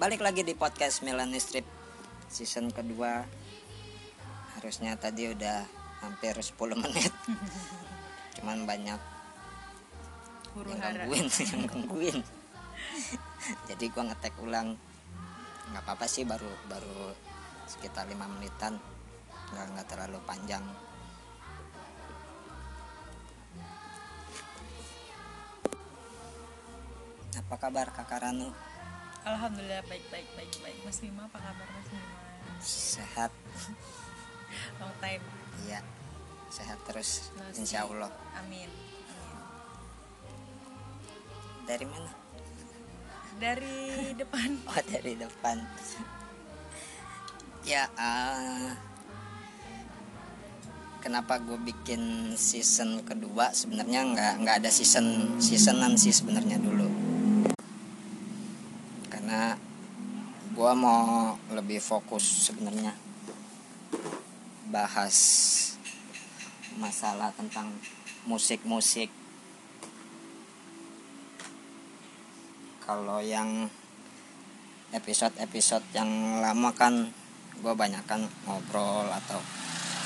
balik lagi di podcast Melanie Strip season kedua. Harusnya tadi udah hampir 10 menit. Cuman banyak huru yang gangguin yang gangguin. Jadi gua ngetek ulang. Nggak apa-apa sih baru baru sekitar lima menitan. Nggak nggak terlalu panjang. Apa kabar kakak Ranu alhamdulillah baik baik baik baik. Mas Bima apa kabar mas Bima sehat. Long time. Iya sehat terus Masih. insya Allah. Amin amin. Dari mana? Dari depan. Oh dari depan. Ya ah, kenapa gue bikin season kedua? Sebenarnya nggak nggak ada season seasonan sih sebenarnya dulu karena gue mau lebih fokus sebenarnya bahas masalah tentang musik-musik. Kalau yang episode-episode yang lama kan gue banyak kan ngobrol atau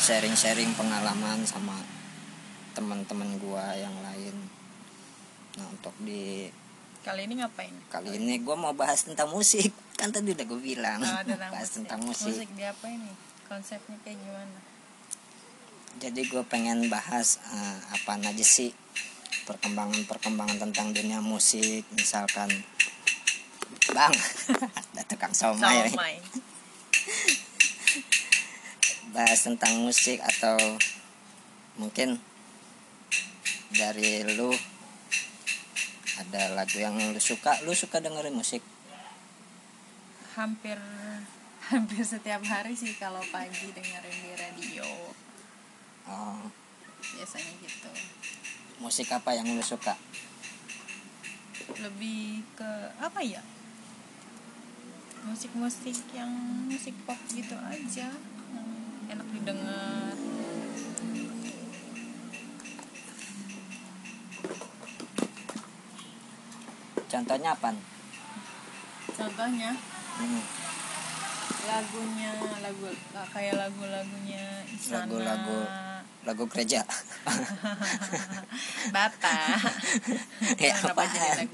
sharing-sharing pengalaman sama teman-teman gue yang lain. Nah untuk di kali ini ngapain? kali ini gue mau bahas tentang musik kan tadi udah gue bilang Oh, tentang bahas musik. tentang musik. Musik di apa ini konsepnya kayak gimana? Jadi gue pengen bahas eh, apa aja sih perkembangan-perkembangan tentang dunia musik. Misalkan bang ada tukang somai somai. Bahas tentang musik atau mungkin dari lu ada lagu yang lu suka lu suka dengerin musik hampir hampir setiap hari sih kalau pagi dengerin di radio. Oh, biasanya gitu. Musik apa yang lu suka? Lebih ke apa ya? Musik-musik yang musik pop gitu aja. Enak didengar. Contohnya apa contohnya hmm, lagunya lagu kayak lagu-lagunya Isana. Lagu-lagu. lagu gereja. Bata. Ya apa gereja?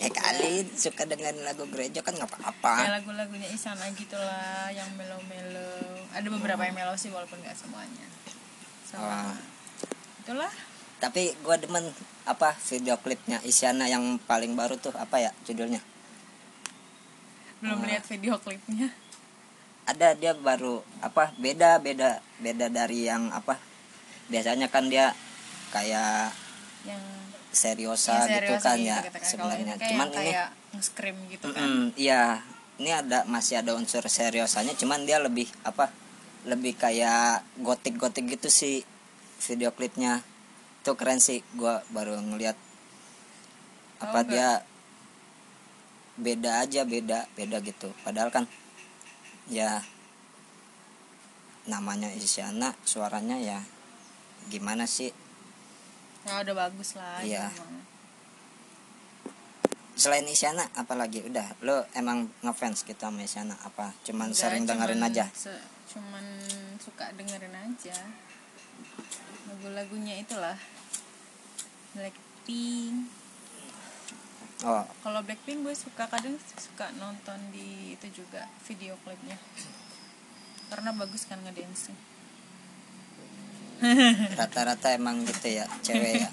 Ya kali suka dengan lagu gereja kan nggak apa-apa. Lagu-lagunya Isana gitulah yang melo-melo. Ada beberapa yang melo sih walaupun nggak semuanya. Oh. sama itulah. Tapi gua demen apa video klipnya Isyana yang paling baru tuh apa ya judulnya belum Ah. lihat video klipnya ada dia baru apa beda beda beda dari yang apa biasanya kan dia kayak yang seriosa yang gitu serius kan gitu ya kita kan. Sebenarnya ini cuman ini kayak gitu kan mm, iya ini ada masih ada unsur seriosanya cuman dia lebih apa lebih kayak gotik gotik gitu sih video klipnya itu keren sih gua baru ngeliat apa nggak? dia beda aja beda beda gitu. Padahal kan ya namanya Isyana suaranya ya gimana sih? Ya udah bagus lah Iya. itu mah. selain Isyana apalagi udah lo emang ngefans gitu sama Isyana apa? Cuman Enggak, sering dengerin cuman aja? se- cuman suka dengerin aja. Lagu-lagunya itulah Blackpink oh. Kalau Blackpink gue suka kadang suka nonton di itu juga video klipnya. Karena bagus kan ngedance rata-rata emang gitu ya cewek ya.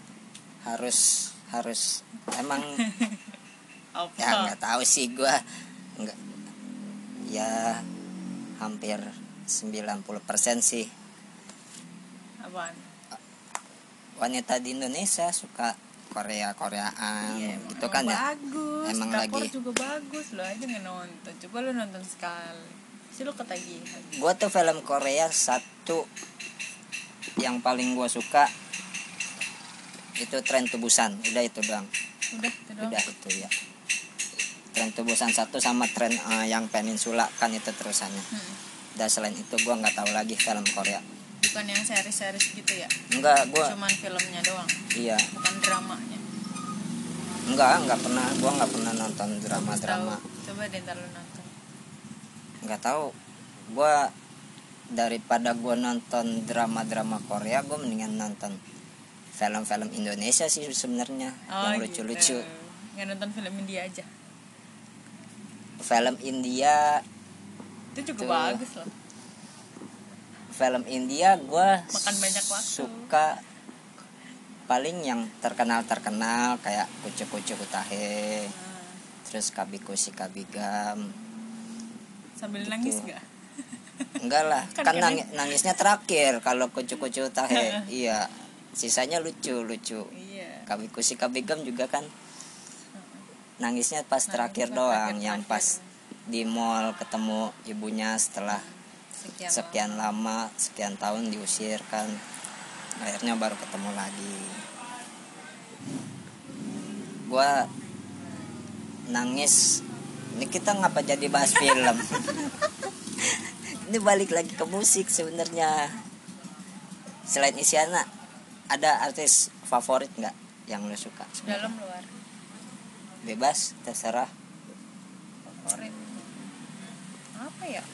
Harus harus emang apa? Ya nggak tahu sih gua. Nggak ya hampir 90% sih. Apaan? Wanita di Indonesia suka Korea Koreaan Iya, gitu kan ya. bagus Emang drakor lagi- juga bagus lo aja nggak nonton coba lo nonton sekali. Sih lo ketagihan. Gua tuh film Korea satu yang paling gua suka. Itu tren tubusan udah itu doang. Udah itu doang? Udah itu ya. Tren tubusan satu sama tren eh, yang peninsula kan itu terusannya. Hmm. dan selain itu gua nggak tahu lagi film Korea bukan yang series-series gitu ya? Enggak gua cuman filmnya doang? Iya. Bukan dramanya? Enggak enggak pernah. Gua nggak pernah nonton drama drama Tahu. coba deh ntar lu nonton. Nggak tahu. Gua daripada gua nonton drama drama Korea gua mendingan nonton film-film Indonesia sih sebenarnya yang lucu-lucu. Gitu. nggak nonton film India aja? Film India itu cukup Tuh. bagus loh film India gua Makan banyak waktu. suka paling yang terkenal terkenal kayak kucu kucu kutahe Nah, terus kabiku si kabigam sambil Gitu. nangis nggak? Enggak lah Kan kan, kadang- nangi- nangisnya terakhir kalau kucu kucu tahe iya sisanya lucu lucu. Iya. Kabiku si kabigam juga kan nangisnya pas terakhir pas doang terakhir- yang terakhir. pas di mall ketemu ibunya setelah sekian, sekian lama. sekian tahun diusir kan. Akhirnya baru ketemu lagi. Gua nangis. Ini kita ngapa jadi bahas film? Ini balik lagi ke musik sebenarnya. Selain Isyana ada artis favorit nggak yang lo suka sebenarnya? dalam luar. Bebas terserah. Favorit. Apa ya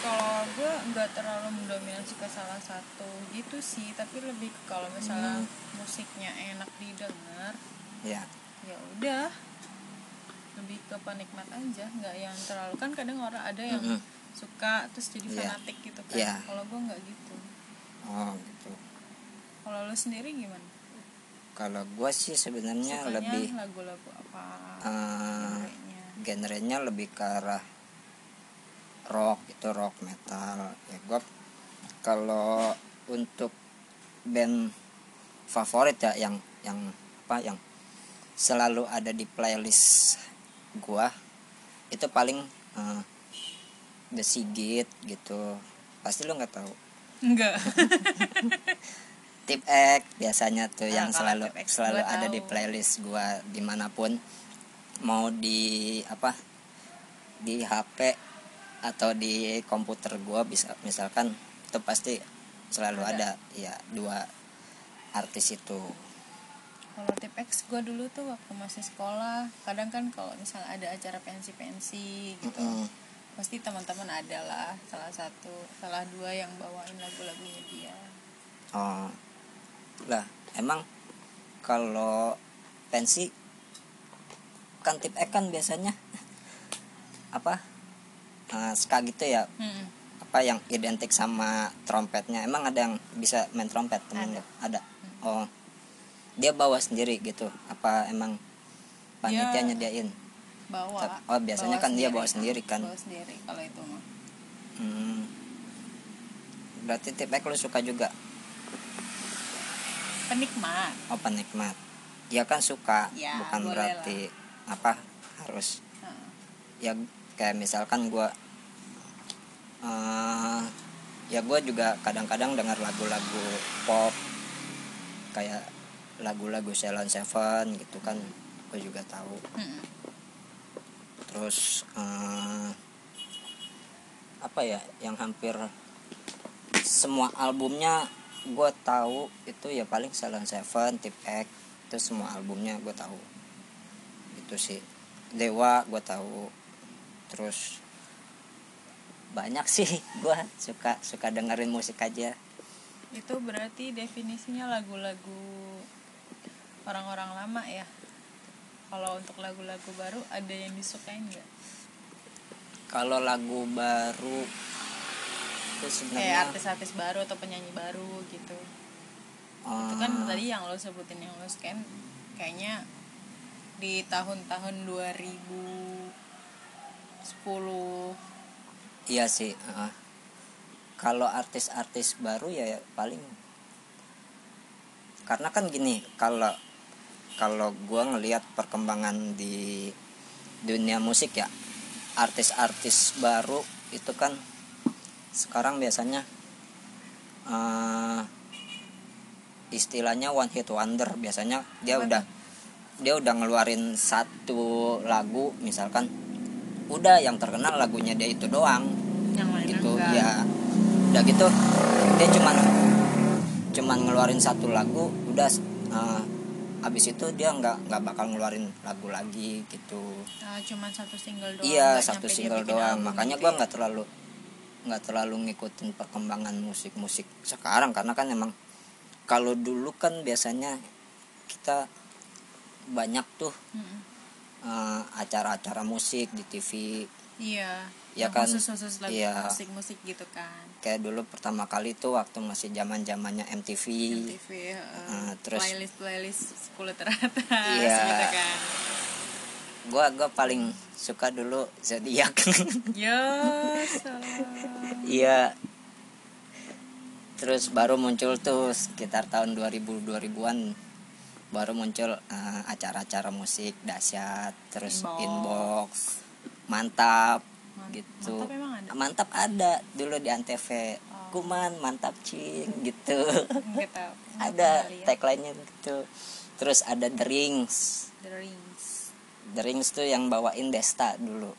kalau gue nggak terlalu mendominasi ke salah satu gitu sih tapi lebih ke kalau misalnya musiknya enak didengar ya ya udah lebih ke penikmat aja nggak yang terlalu kan kadang orang ada yang Mm-mm. suka terus jadi Iya. fanatik gitu kan Iya. kalau gue nggak gitu oh gitu kalau lo sendiri gimana kalau gua sih sebenarnya lebih lagu-lagu apa eh, genrenya? genrenya lebih ke arah rock itu rock metal ya. Gue kalau untuk band favorit ya yang yang apa yang selalu ada di playlist gua itu paling eh, The Sigit gitu. Pasti lo nggak tahu? Enggak Tip X biasanya tuh Ah, yang selalu selalu ada tahu. di playlist gua di mana pun. Mau di apa di HP atau di komputer gua bisa misalkan itu pasti selalu ada, Ada. ya dua artis itu kalau tip X gue dulu tuh waktu masih sekolah kadang kan kalau misalnya ada acara pensi-pensi gitu Mm-mm. pasti teman-teman ada lah salah satu salah dua yang bawain lagu-lagunya dia oh lah emang kalau pensi kan tip X kan biasanya apa eh, ska gitu ya? Mm-mm. apa yang identik sama trompetnya? Emang ada yang bisa main trompet temen Ada. ada? Oh. Dia bawa sendiri gitu. Apa emang panitia Dia- nyediain? bawa. Oh, biasanya kan dia bawa sendiri kan? bawa sendiri kalau itu mah. Hmm. berarti tipek lu suka juga? Penikmat. Oh penikmat. Ya kan suka Ya, bukan berarti apa harus ya kayak misalkan gua eh ya gua juga kadang-kadang dengar lagu-lagu pop kayak lagu-lagu Ceylon Seven gitu kan gue juga tahu. Mm-mm. terus eh, apa ya yang hampir semua albumnya gue tahu itu ya paling Ceylon Seven, Tip X itu semua albumnya gue tahu. Itu sih. Dewa gue tahu terus banyak sih gue suka suka dengerin musik aja. Itu berarti definisinya lagu-lagu orang-orang lama ya? Kalau untuk lagu-lagu baru ada yang disukain nggak? Kalau lagu baru itu kayak sebenarnya artis-artis baru atau penyanyi baru gitu. Itu eh, kan tadi yang lo sebutin yang lo scan kayaknya di tahun-tahun 2010 Iya sih. heeh. Kalau artis-artis baru ya paling karena kan gini kalau kalau gua ngelihat perkembangan di dunia musik ya artis-artis baru itu kan sekarang biasanya eh, istilahnya one hit wonder biasanya dia Apa udah dia udah ngeluarin satu lagu misalkan udah yang terkenal lagunya dia itu doang. Yang lain gitu enggak. ya. Udah gitu dia cuman cuman ngeluarin satu lagu udah uh, abis itu dia nggak nggak bakal ngeluarin lagu lagi gitu. Ah, cuman satu single doang iya satu single doang. makanya gua nggak terlalu nggak terlalu ngikutin perkembangan musik musik sekarang karena kan emang kalau dulu kan biasanya kita banyak tuh. Uh, acara-acara musik di TV iya Ya kan? khusus khusus lagu Iya. musik musik gitu kan. Kayak dulu pertama kali tuh waktu masih zaman zamannya MTV, MTV uh, Ah, terus- playlist playlist 10 teratas Iya. gitu kan. Gua gua paling suka dulu zodiak ya iya. Terus baru muncul tuh sekitar tahun 2000 2000-an baru muncul eh, acara-acara musik dahsyat terus Inbox. inbox, mantap Man- gitu. Mantap ada? mantap ada. Dulu di antv Oh. kuman mantap cing gitu. Nggak tahu Nggak ada pernah lihat. tagline-nya gitu. Terus ada the rings. The Rings. The rings tuh yang bawain Desta dulu.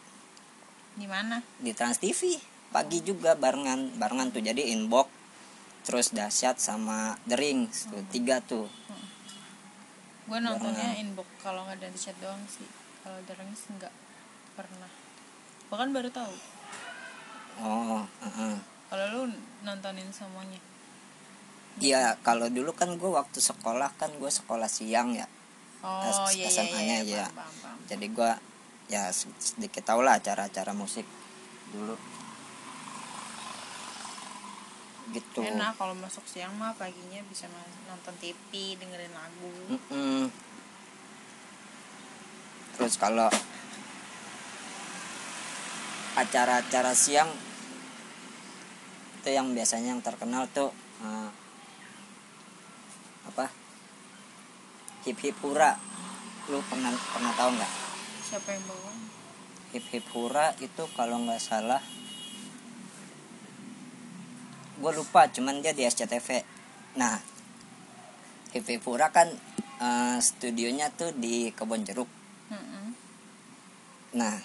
Di mana? Di Trans TV pagi juga barengan barengan tuh. Jadi inbox terus dahsyat sama the rings tuh. Tiga tuh gue nontonnya Barengan. inbox kalau nggak dari chat doang sih kalau Rings nggak pernah bahkan baru tahu oh heeh. kalau lu nontonin semuanya iya kalau dulu kan gue waktu sekolah kan gue sekolah siang ya oh iya iya SMA-nya iya, ya. paham, paham, paham. jadi gue ya se- sedikit tau lah acara-acara musik dulu gitu. Enak kalau masuk siang mah paginya bisa nonton TV dengerin lagu. Mm-mm. terus kalau acara-acara siang itu yang biasanya yang terkenal tuh eh, apa? Hip hip hura. Lu pernah pernah tahu nggak? Siapa yang bawa hip hip hura itu kalau nggak salah gue lupa cuman dia di SCTV nah hip hura kan eh, studionya tuh di kebon jeruk. Mm-mm. nah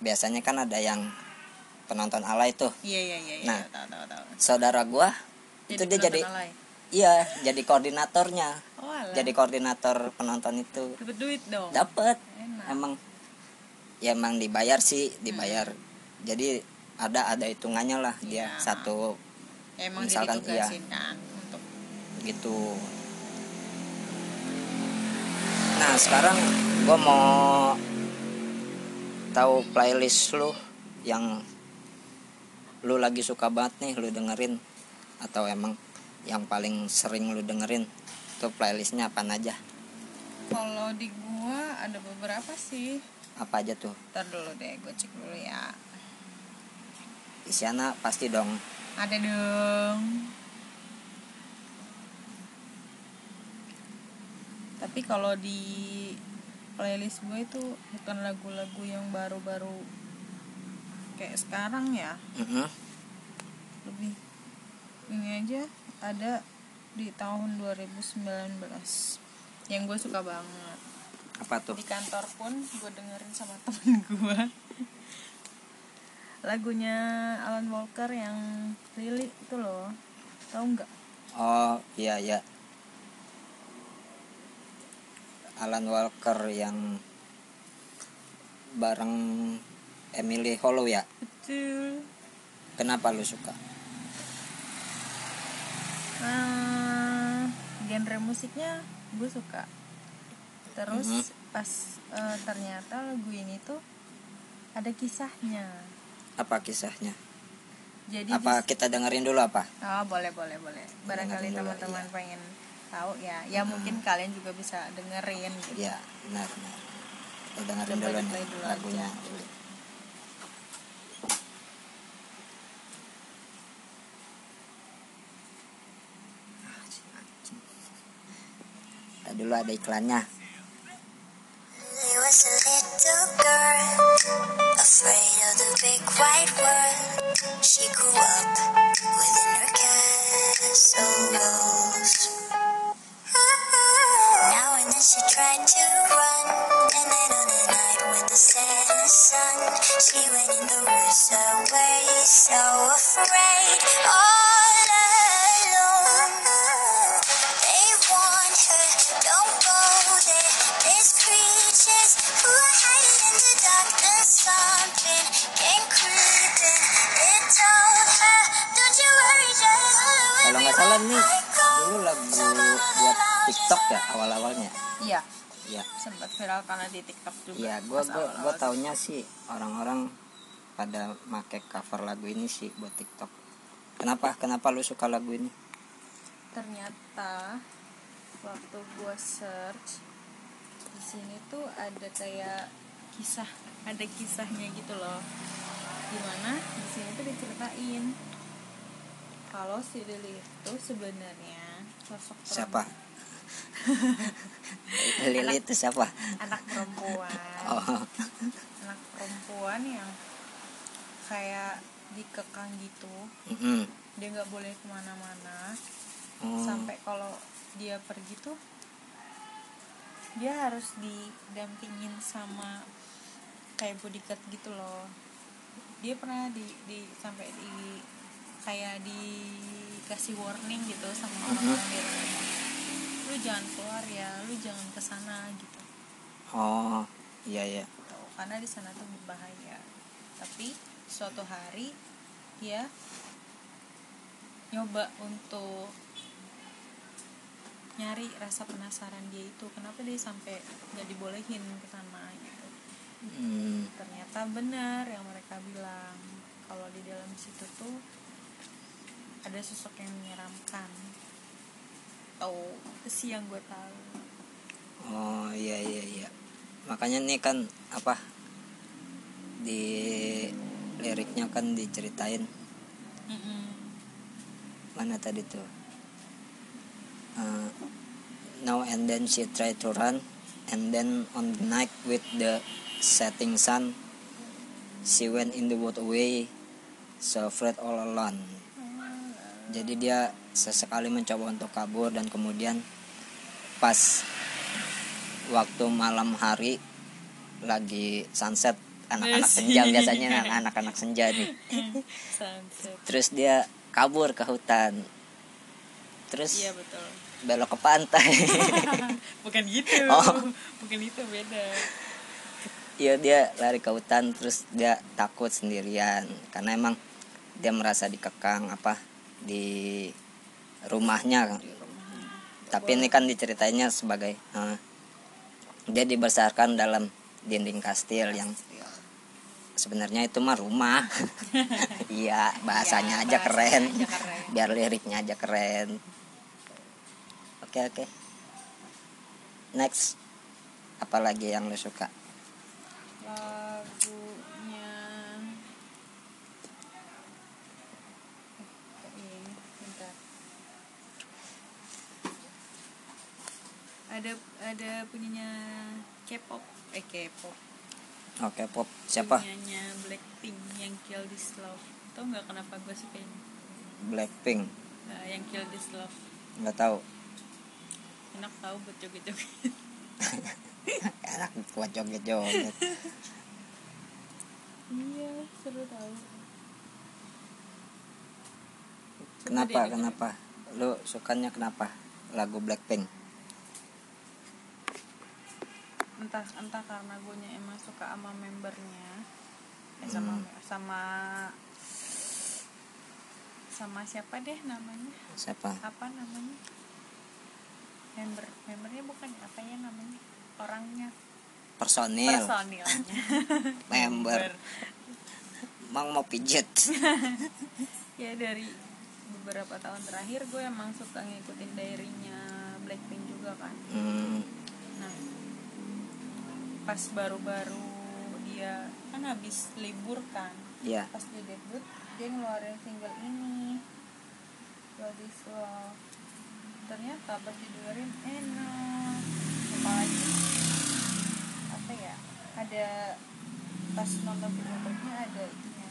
biasanya kan ada yang penonton alay tuh. Iya iya iya iya Nah. tahu tahu tahu. saudara gua itu dia jadi alay. iya jadi koordinatornya. Oh alah. jadi koordinator penonton itu. Dapet duit dong? Enak. Emang ya emang dibayar sih dibayar. Jadi ada ada hitungannya lah. Dia Iya. satu emang misalkan, iya. ditugasin kan untuk gitu. Nah sekarang gue mau tahu playlist lu yang lu lagi suka banget nih lu dengerin atau emang yang paling sering lu dengerin itu playlistnya apa aja? Kalau di gua ada beberapa sih. Apa aja tuh? Ntar dulu deh gue cek dulu ya. Isyana pasti dong ada dong. Tapi kalau di playlist gue itu bukan lagu-lagu yang baru-baru kayak sekarang ya. Mm-mm. lebih ini aja ada di tahun 2019 yang gue suka banget. Apa tuh? Di kantor pun gue dengerin sama temen gue lagunya Alan Walker yang Lily itu loh. Tahu nggak? Oh iya iya. Alan Walker yang bareng Emily Hollow ya? Betul. Kenapa lu suka? Ah, genre musiknya gue suka. Terus Mhm. pas eh, ternyata lagu ini tuh ada kisahnya apa kisahnya? Jadi apa di- kita dengerin dulu apa? Oh boleh boleh boleh. Barangkali teman-teman iya. pengen tahu ya. Ya mungkin kalian juga bisa dengerin gitu. Ya benar benar. Kita dengerin Coba dulu nih dulu lagunya. aja. dulu. Kita dulu ada iklannya Afraid of the big white world. She grew up within her castle walls. Now and then she tried to ya awal-awalnya iya ya sempat viral karena di TikTok juga Iya, gua awal-awal. gua taunya sih orang-orang pada make cover lagu ini sih buat TikTok. Kenapa? Kenapa lu suka lagu ini? ternyata waktu gua search di sini tuh ada kayak kisah ada kisahnya gitu loh di mana di sini tuh diceritain kalau si Lili itu sebenarnya sosok perempuan- Siapa? Lili itu siapa? anak perempuan. Oh, anak perempuan yang kayak dikekang gitu. Mm-mm. dia nggak boleh ke mana-mana. Oh, sampai kalau dia pergi tuh dia harus didampingin sama kayak bodyguard gitu loh. Dia pernah di, di sampai di kayak dikasih warning gitu sama orang-orang di rumah lu jangan keluar ya lu jangan ke sana gitu oh, iya iya. gitu. karena di sana tuh berbahaya tapi suatu hari dia nyoba untuk nyari rasa penasaran dia itu kenapa dia sampai nggak dibolehin ke sana gitu Hmm, ternyata benar yang mereka bilang kalau di dalam situ tuh ada sosok yang menyeramkan tahu itu sih yang gue tahu. Oh iya iya iya. Makanya nih kan apa di liriknya kan diceritain. Mm-mm. mana tadi tuh? Uh, now and then she tried to run and then on the night with the setting sun she went in the wood away so afraid all alone. Jadi dia sesekali mencoba untuk kabur dan kemudian pas waktu malam hari lagi sunset anak-anak senja biasanya anak-anak senja nih. Sunset. Terus dia kabur ke hutan. Terus iya betul. belok ke pantai. Bukan gitu. Oh. bukan itu beda. Iya dia lari ke hutan terus dia takut sendirian. Karena emang dia merasa dikekang apa di rumahnya. Tapi ini kan diceritainnya sebagai eh, dia dibesarkan dalam dinding kastil yang sebenarnya itu mah rumah. Iya bahasanya Ya, aja bahasanya keren. aja keren. biar liriknya aja keren. Oke oke. Next. Apalagi yang lo suka? Lagunya Eh, ini bentar ada ada punyanya K-pop. Eh K-pop. Oke pop siapa? Punyanya Blackpink yang Kill This Love. Tau nggak kenapa gue suka ini? Blackpink. Nah, yang Kill This Love. Nggak tahu. Enak tahu buat joget-joget. Enak buat joget joget iya seru tahu. Coba kenapa kenapa? Lu sukanya kenapa? Lagu Blackpink entah entah karena gue emang suka sama membernya eh, sama Hmm. sama sama siapa deh namanya? Siapa? Apa namanya? Member membernya bukan apa ya namanya? Orangnya. Personil. Personilnya. Member. Emang mau pijet. Ya dari beberapa tahun terakhir gue emang suka ngikutin diary-nya Blackpink juga kan. Hmm, nah pas baru-baru dia kan habis libur kan ya pas dia debut dia ngeluarin single ini Love is Love. Ternyata pas didengerin enak apalagi apa ya ada pas nonton video klipnya ada itunya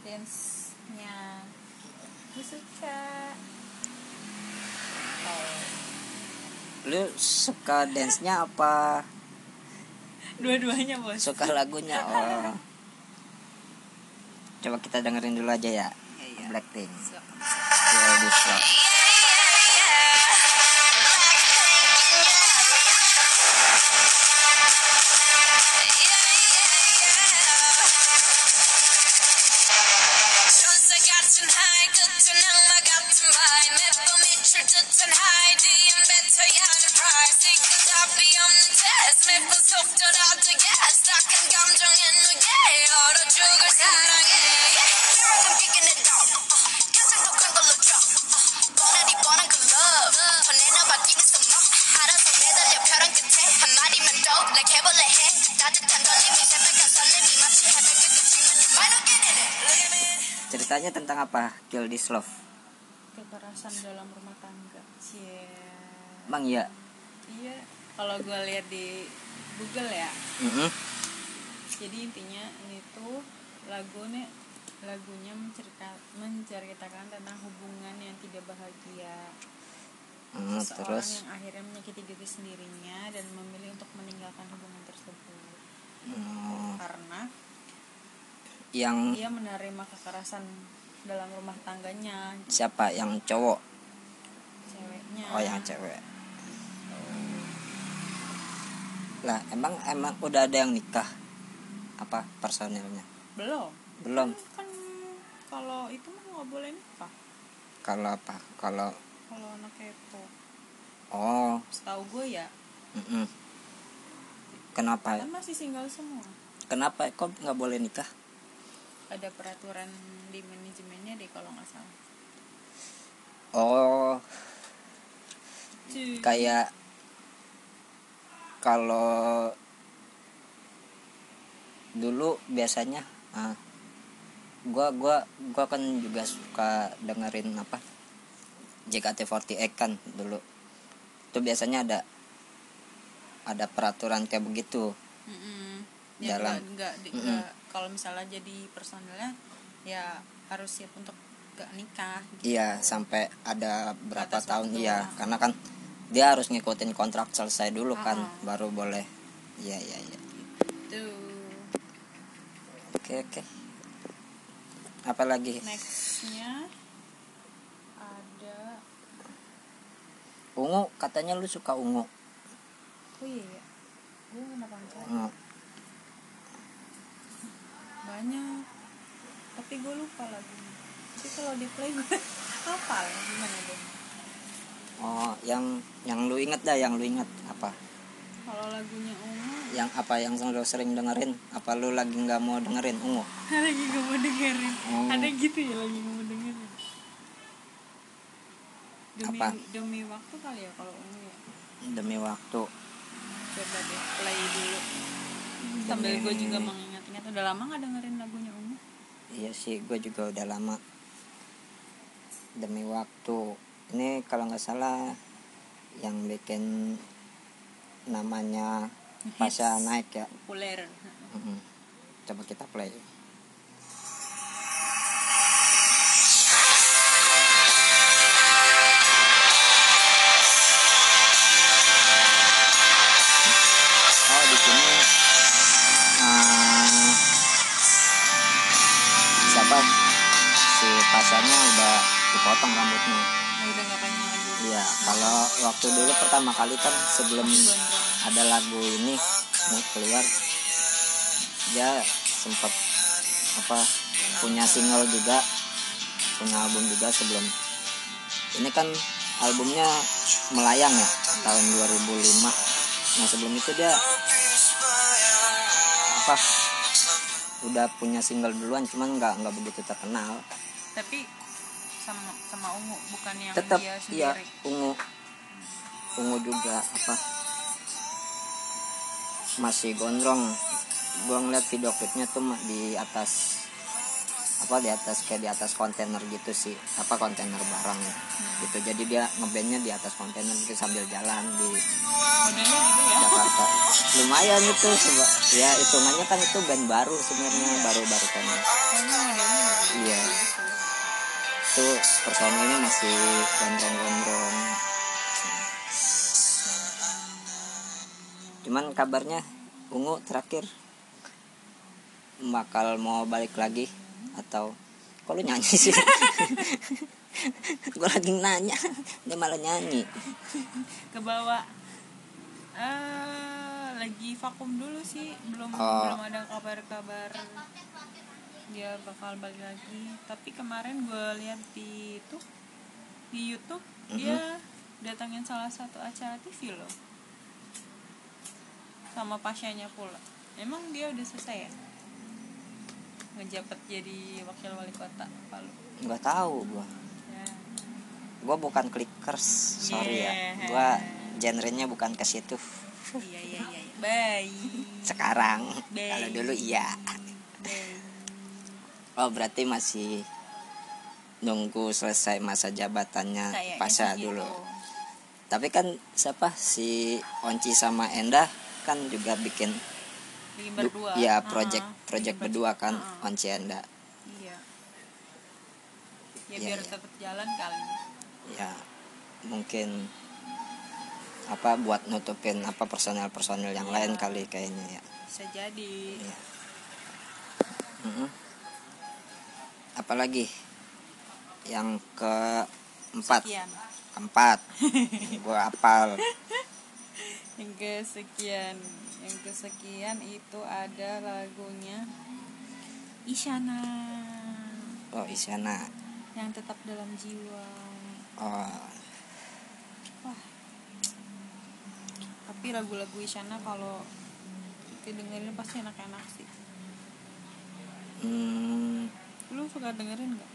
dance nya gue suka oh. Lu suka dance nya apa? Dua-duanya bos. Suka lagunya oh. Coba kita dengerin dulu aja ya. Blackpink. Feel This Love. Ceritanya tentang apa Kill This Love? Kekerasan dalam rumah tangga. Cie. Bang ya iya kalau gue lihat di Google ya. Mm-mm. jadi intinya ini tuh lagunya lagunya mencerita, menceritakan tentang hubungan yang tidak bahagia. Hmm, seseorang terus? yang akhirnya menyakiti diri sendirinya dan memilih untuk meninggalkan hubungan tersebut. Hmm, karena yang ia menerima kekerasan dalam rumah tangganya. siapa? Yang cowok? Ceweknya. Oh yang cewek. Lah emang emang udah ada yang nikah? Apa personilnya? Belum. Belum. Kan kalau itu mah nggak boleh nikah. Kalau apa? Kalau kalau anak kepo. Oh. Setahu gue ya. Mm-mm. kenapa? Kan masih single semua. Kenapa? Kok nggak boleh nikah ada peraturan di manajemennya deh kalau nggak salah. Oh. Kayak kalau dulu biasanya ah, gua gua gua kan juga suka dengerin apa JKT48 kan dulu. Itu biasanya ada ada peraturan kayak begitu. Mm-mm. ya Dalam- nggak nggak di- Mm-mm. nggak kalau misalnya jadi personilnya ya harus siap untuk gak nikah gitu. iya sampai ada berapa Batas tahun waktu. iya. karena kan dia harus ngikutin kontrak selesai dulu kan baru boleh. Iya iya iya. Tuh oke oke. Apa lagi? Nextnya ada ungu katanya lu suka ungu. Oh iya ya gue kenapa banyak. Tapi gue lupa lagi. Tapi kalau di play gue hafal. Gimana dong oh yang yang lu inget dah yang lu inget apa? Kalau lagunya ungu. Yang apa yang lu sering dengerin? Apa lu lagi nggak mau dengerin ungu? Lagi gak mau dengerin. Oh. ada gitu ya lagi gak mau dengerin. Demi Apa? demi waktu kali ya kalau ungu ya? Demi waktu. Coba deh play dulu. Sambil gue juga udah lama gak dengerin lagunya ungu iya sih gue juga udah lama. Demi waktu. Ini kalau nggak salah yang bikin namanya Pasha naik ya. Populer. Coba kita play dipotong rambutnya Oh, udah gak panjang lagi Iya, kalau waktu dulu pertama kali kan sebelum ada lagu ini nih keluar, dia sempat apa punya single juga, punya album juga sebelum. Ini kan albumnya melayang ya tahun 2005. Nah sebelum itu dia apa udah punya single duluan, cuman nggak nggak begitu terkenal. tapi sama sama ungu bukan yang Tetap dia sendiri. ungu. Ungu juga apa? Masih gondrong. Gua ngeliat video klipnya tuh di atas apa di atas kayak di atas kontainer gitu sih. Apa kontainer barang. Gitu. Jadi dia ngebandnya di atas kontainer gitu sambil jalan di modelnya gitu ya? Jakarta. Lumayan itu seba- ya hitungannya kan itu band baru sebenarnya baru-baru kan Pokoknya modelnya gitu iya itu personilnya masih gondrong-gondrong. Cuman kabarnya ungu terakhir. Bakal mau balik lagi atau kok lu nyanyi sih? Gue lagi nanya dia malah nyanyi. Ke bawah. Eh lagi vakum dulu sih. Belum Oh. belum ada kabar-kabar dia bakal balik lagi. Tapi kemarin gue lihat di itu di YouTube dia datangin salah satu acara TV loh. Sama pasiennya pula. Emang dia udah selesai ya? Ngejabat jadi wakil wali kota Palu. Nggak tahu gua. Ya. Gua bukan clickers sorry ya. Yeah. gua genrenya bukan ke situ. Iya iya iya iya. baik sekarang. Kalau dulu iya oh berarti masih nunggu selesai masa jabatannya Kayaknya pasca sih dulu gitu. tapi kan siapa si Onci sama Enda kan juga bikin bikin du- berdua ya project project bikin berdua kan Ah, ah. Onci Enda iya ya Iya, biar iya. tetap jalan kali ya mungkin apa buat nutupin apa personel-personel yang Iya. lain kali kayaknya ya bisa jadi Iya. Mm-mm. Apalagi yang keempat. Sekian. Keempat. Gua apal yang kesekian. Yang kesekian itu ada lagunya Isyana. Oh Isyana. Yang tetap dalam jiwa. Oh. Wah. Tapi lagu-lagu Isyana kalau didengerin pasti enak-enak sih. Hmm, lu suka dengerin nggak?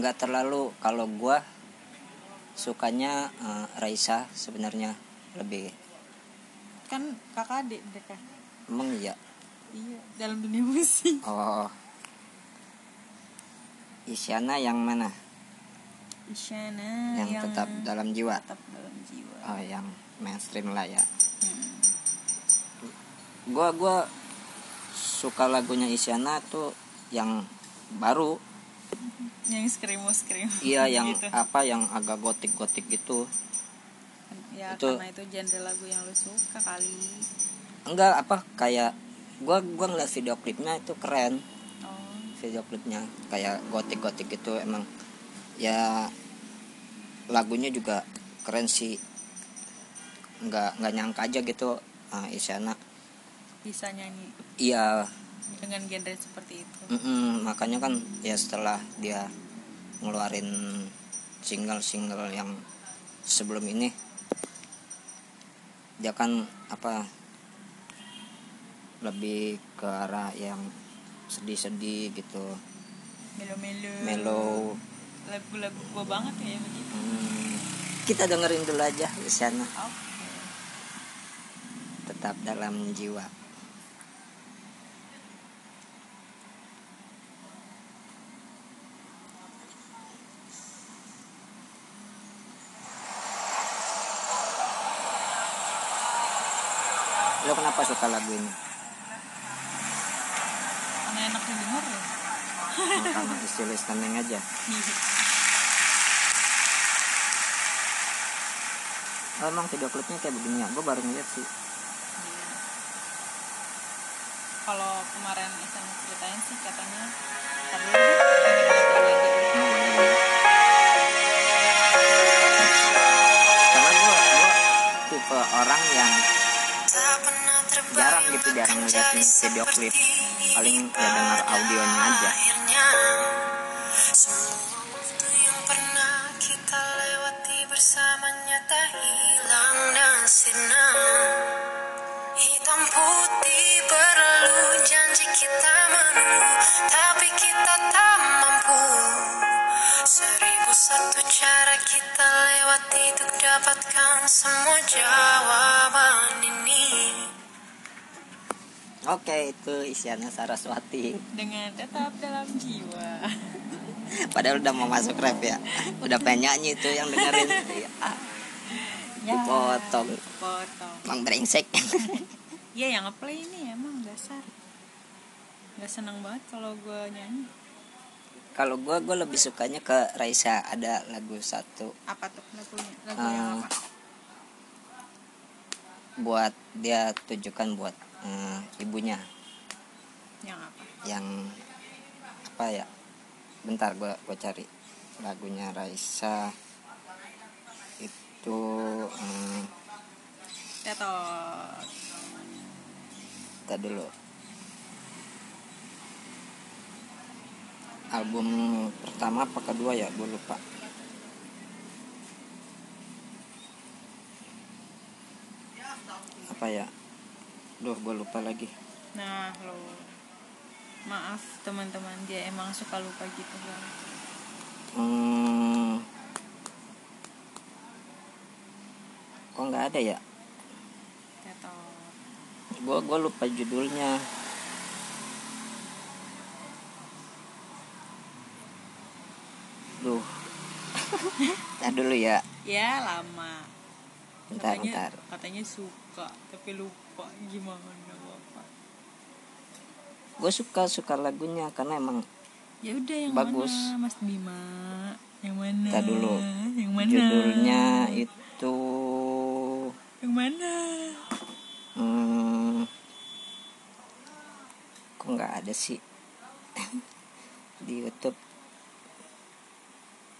Nggak terlalu. Kalau gua sukanya eh, Raisa sebenarnya lebih. Kan kakak adik mereka. Emang iya? Iya dalam dunia musik. Oh. Isyana yang mana? Isyana yang, tetap dalam jiwa? tetap dalam jiwa. Oh yang mainstream lah ya. Hmm. gua gua suka lagunya Isyana tuh yang baru. Yang skrimo skrimo iya yang gitu. apa yang agak gotik gotik gitu. Ya itu- karena itu genre lagu yang lu suka kali. Enggak apa kayak gua gua ngeliat video klipnya itu keren. Oh. Video klipnya kayak gotik gotik gitu emang. Ya lagunya juga keren sih. Nggak nggak nyangka aja gitu ah, Isyana. Bisa nyanyi. Iya dengan genre seperti itu. Mm-mm, makanya kan ya setelah dia ngeluarin single-single yang sebelum ini dia kan apa lebih ke arah yang sedih-sedih gitu. Melo-melo. Mellow lagu-lagu gua banget ya begitu. Hmm, kita dengerin dulu aja di sana. Oke. Tetap dalam jiwa lo kenapa suka lagu ini karena enak didengar ya? Karena isi listening aja. Oh, emang video klipnya kayak begini ya? Gue baru ngeliat sih. Iya. kalau kemarin Isan ceritain sih katanya tadi Oh, boleh, boleh. karena gue gue tipe orang yang jarang ngeliatin video klip. Paling ya dengar audionya aja. Bersamanya tak hilang dan sirna hitam putih berlalu janji kita menunggu tapi kita tak mampu. Seribu satu cara kita lewati untuk dapatkan semua jawaban ini Oke itu Isyana Saraswati. Dengan tetap dalam jiwa. Padahal udah mau masuk rap ya. Udah pengen nyanyi itu yang dengerin. Ah, Dipotong. potong Emang brengsek. Iya yang ngeplay ini emang dasar. Gak seneng banget kalau gue nyanyi. Kalau gue gue lebih sukanya ke Raisa. Ada lagu satu. Apa tuh lagunya? Lagu Ah. yang apa? Buat dia tujukan buat eh, ibunya. Yang apa? Yang Apa ya? Bentar gue gue cari Lagunya Raisa. Itu eh, Tetot Kita dulu. Album pertama apa kedua ya? Gue lupa. Apa ya duh gue lupa lagi. Nah lo. Maaf teman-teman dia emang suka lupa gitu kan hmm, kok nggak ada ya? Gue gue lupa judulnya. Duh. Ntar dulu ya. Ya lama. Bentar katanya, bentar katanya suka tapi lupa gimana bapak? Gue suka suka lagunya karena emang ya udah yang Bagus. mana Mas Bima. Yang mana? Ntar dulu. yang mana? Judulnya itu yang mana? hmm, kok nggak ada sih? Di YouTube.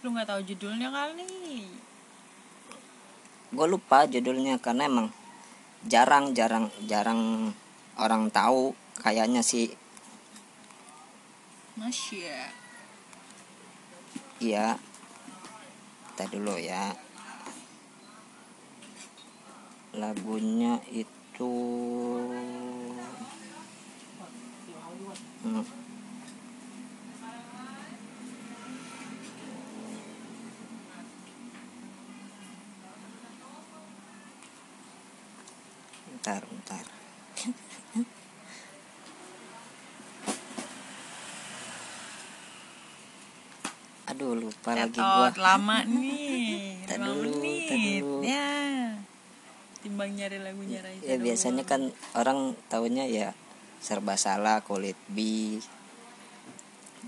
Lu nggak tahu judulnya kali? Gue lupa judulnya karena emang jarang jarang jarang orang tahu. Kayaknya sih. Masya iya. Kita dulu ya. Lagunya itu Hmm. Bentar bentar. Aduh lupa lagi gua. lama nih. Lima dulu, menit dulu. ya. Timbang nyari lagunya Raisa ya biasanya doang. kan orang tahunya ya serba salah kulit bi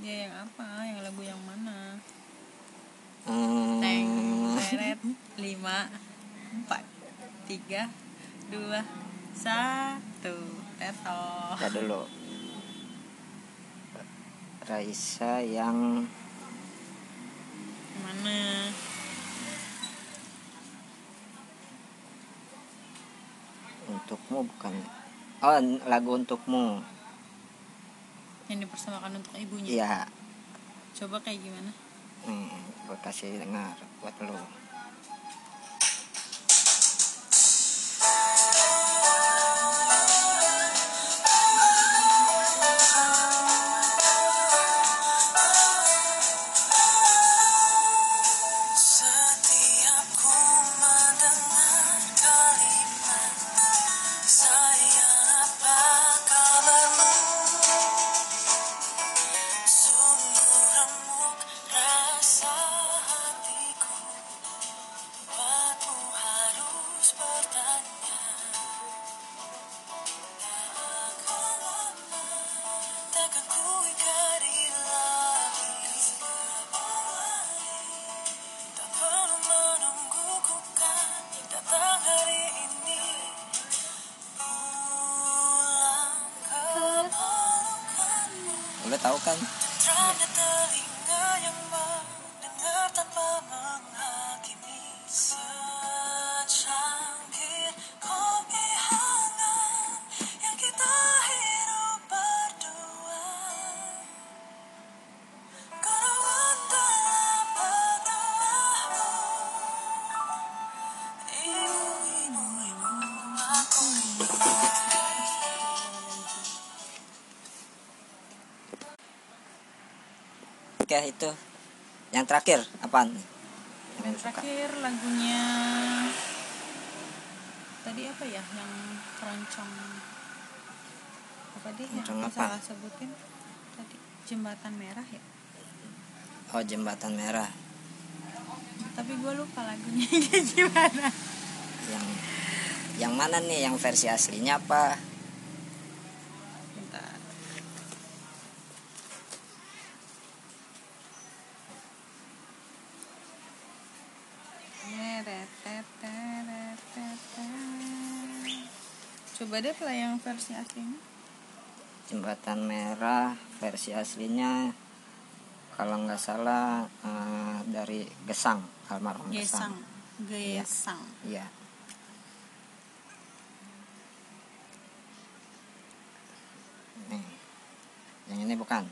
ya yang apa? Yang lagu yang mana? Hmm, teng teret lima empat tiga dua satu. Teto Ntar dulu. Raisa yang mana? Untukmu bukan. Oh lagu untukmu. Yang dipersembahkan untuk ibunya? Iya. Coba kayak gimana? Nih gue kasih dengar buat lo 脚跟 nih dan terakhir lagunya tadi apa ya? Yang keroncong apa deh yang Keroncong aku apa? salah sebutin. Tadi jembatan merah ya? Oh jembatan merah. Tapi gue lupa lagunya. Gimana? Yang yang mana nih? Yang versi aslinya apa Coba deh play yang versi aslinya. jembatan merah versi aslinya kalau nggak salah eh, dari Gesang almarhum Gesang. Gesang Gesang. iya nih yang ini bukan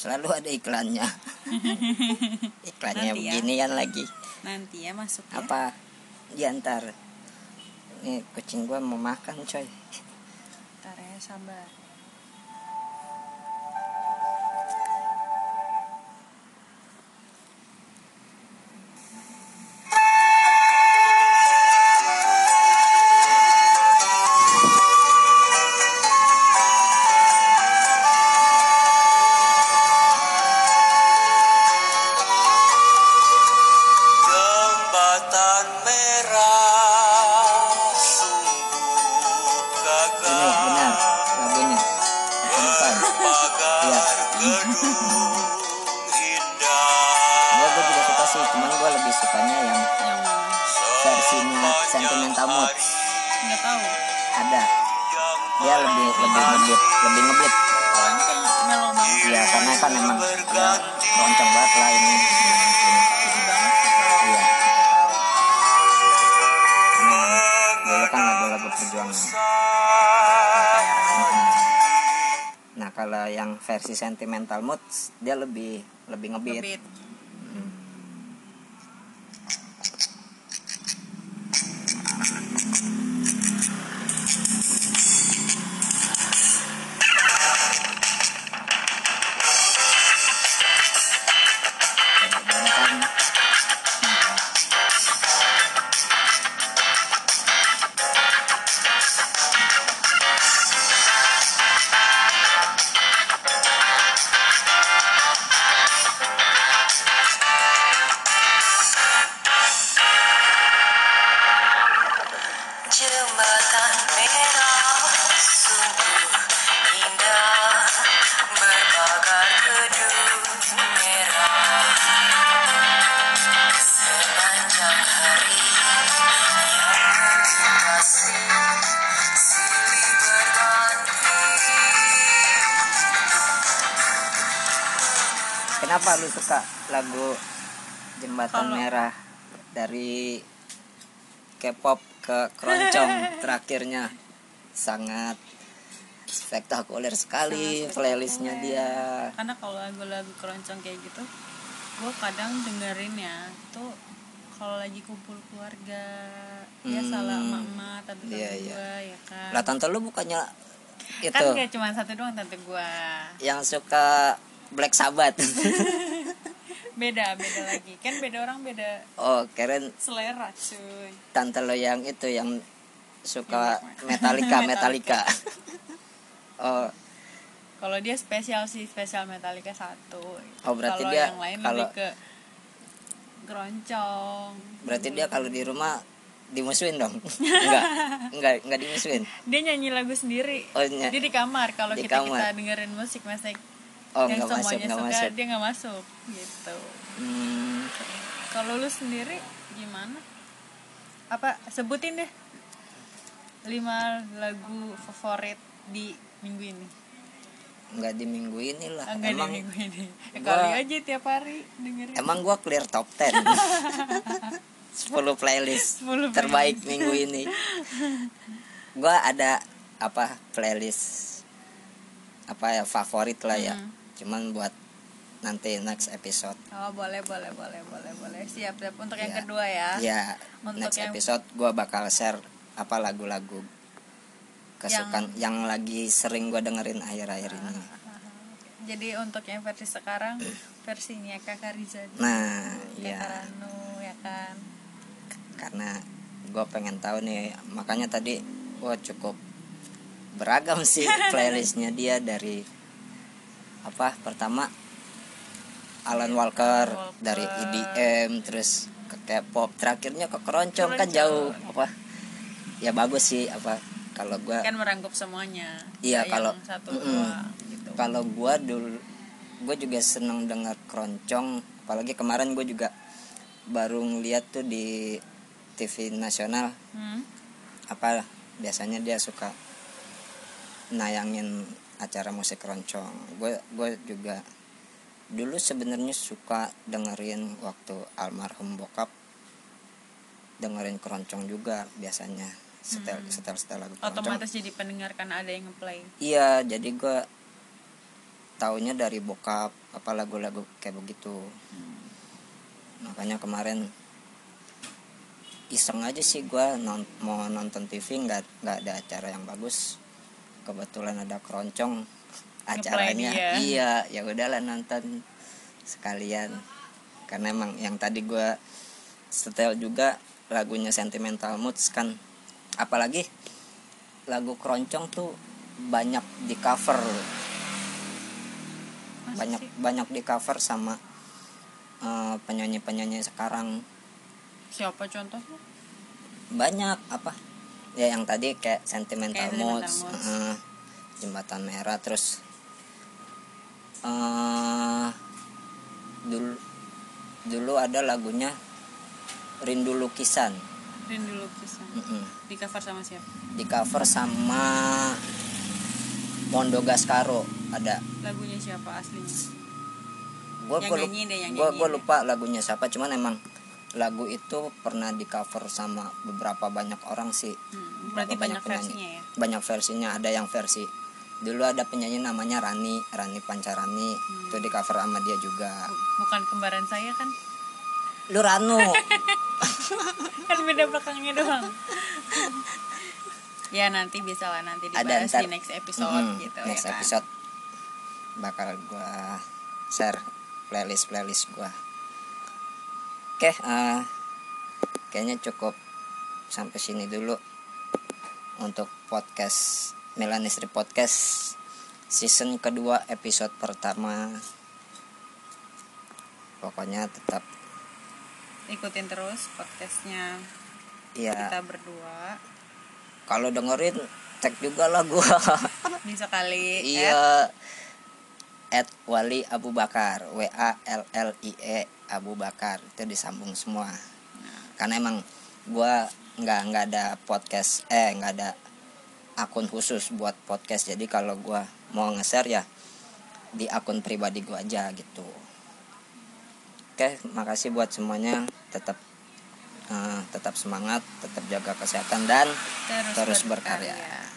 selalu ada iklannya. Iklannya Nanti ya. beginian lagi. Nanti ya masuk ya. Apa diantar nih kucing gua mau makan coy. Ntar ya sabar sih cuman gua lebih sukanya yang yang mana versinya sentimental mood. Nggak tahu. Ada. Dia lebih lebih ngebit lebih ngebit. Iya karena kan emang udah lonceng banget lah ini. Iya. Emang dulu kan lagu-lagu perjuangan. Mm-mm. Nah kalau yang versi sentimental mood dia lebih lebih ngebit. Ngebit Kenapa lu suka lagu Jembatan Kalau- Merah dari K-pop ke keroncong? Terakhirnya sangat spektakuler sekali Sangat playlistnya dia. karena kalau lagu-lagu keroncong kayak gitu gue kadang dengerin ya tuh kalau lagi kumpul keluarga ya Hmm. salah emak-emak tante tante Iya, gue ya kan. Lah tante lu bukannya itu kan gak cuma satu doang tante gue yang suka Black Sabbath. beda beda lagi kan beda orang beda oh, keren selera cuy tante lo yang itu yang suka Metallica, Metallica. Metallica. oh, kalau dia spesial sih spesial Metallica satu Oh, berarti kalau dia yang lain kalau- lebih ke keroncong berarti dia kalau di rumah dimusuhin dong. enggak, enggak, enggak dimusuhin. dia nyanyi lagu sendiri Oh, ny- dia di kamar kalau di kita kamar. kita dengerin musik musik oh yang enggak masuk, suka masuk. dia nggak masuk gitu Hmm, kalau lu sendiri gimana apa sebutin deh lima lagu favorit di minggu ini enggak di minggu ini lah. Ah, enggak emang di minggu ini ya, gua- kali aja tiap hari dengerin emang gua clear top 10. 10 playlist 10 terbaik minggu ini. Gua ada apa playlist apa ya favorit lah ya. Hmm. Cuman buat nanti next episode. oh boleh boleh boleh boleh boleh. Siap siap. Untuk yang Iya. kedua ya. Ya, Untuk next yang- episode gua bakal share apa lagu-lagu kesukaan yang, lagi sering gua dengerin akhir-akhir ini. jadi untuk yang versi sekarang versinya kakak Riza Nah, kakak ya Ranu ya kan? Karena gue pengen tahu nih makanya tadi gue cukup beragam sih playlistnya dia dari apa? Pertama Alan Walker, Walker. dari EDM terus ke K-pop terakhirnya ke keroncong kan jauh apa? Ya bagus sih apa kalau gue kan merangkup semuanya. Iya, kalau- satu dua gitu. Kalau gue dulu gue juga seneng dengar keroncong apalagi kemarin gue juga baru ngeliat tuh di TV nasional. Hmm? apa biasanya dia suka nayangin acara musik keroncong. Gue gue juga dulu sebenarnya suka dengerin waktu almarhum bokap dengerin keroncong juga biasanya setel setel setel lagu keroncong. Otomatis jadi pendengar kan ada yang ngeplay. Iya jadi gue taunya dari bokap apa lagu-lagu kayak begitu. Makanya kemarin iseng aja sih gua non mau nonton TV nggak nggak ada acara yang bagus kebetulan ada keroncong acaranya. dia. iya ya udahlah nonton sekalian. Karena emang yang tadi gua setel juga lagunya sentimental moods kan. Apalagi lagu keroncong tuh banyak di cover. Banyak banyak di cover sama penyanyi penyanyi sekarang. Siapa contohnya? Banyak apa ya yang tadi kayak sentimental Kayak moods, Sentimental Moods. eh, jembatan merah terus eh dulu dulu ada lagunya rindu lukisan. Rindu lukisan. Mm-mm. di cover sama siapa? Di cover sama Mondo Gascaro ada. Lagunya siapa aslinya? Gue deh. lupa lagunya siapa cuman emang lagu itu pernah di cover sama beberapa banyak orang sih. Hmm, berarti banyak penyanyi. versinya ya? Banyak versinya ada yang versi. Dulu ada penyanyi namanya Rani Rani Pancarani. Hmm. itu di cover sama dia juga. Bu- bukan kembaran saya kan? Lu Ranu. Kan beda belakangnya doang. Ya nanti bisa lah nanti ada dibahas ntar. di next episode Mm-mm, gitu next ya kan? episode bakal gua share playlist playlist gua oke eh, kayaknya cukup sampai sini dulu untuk podcast Melanistri Podcast season kedua episode pertama. Pokoknya tetap ikutin terus podcastnya. Ya kita berdua. Kalau dengerin cek juga lah gua. Bisa kali iya. at Wali Abu Bakar W A L L I E Abu Bakar itu disambung semua. Karena emang gua nggak nggak ada podcast eh nggak ada akun khusus buat podcast. Jadi kalau gua mau nge-share ya di akun pribadi gua aja gitu. Oke makasih buat semuanya. Tetap eh, tetap semangat tetap jaga kesehatan dan terus berkarya.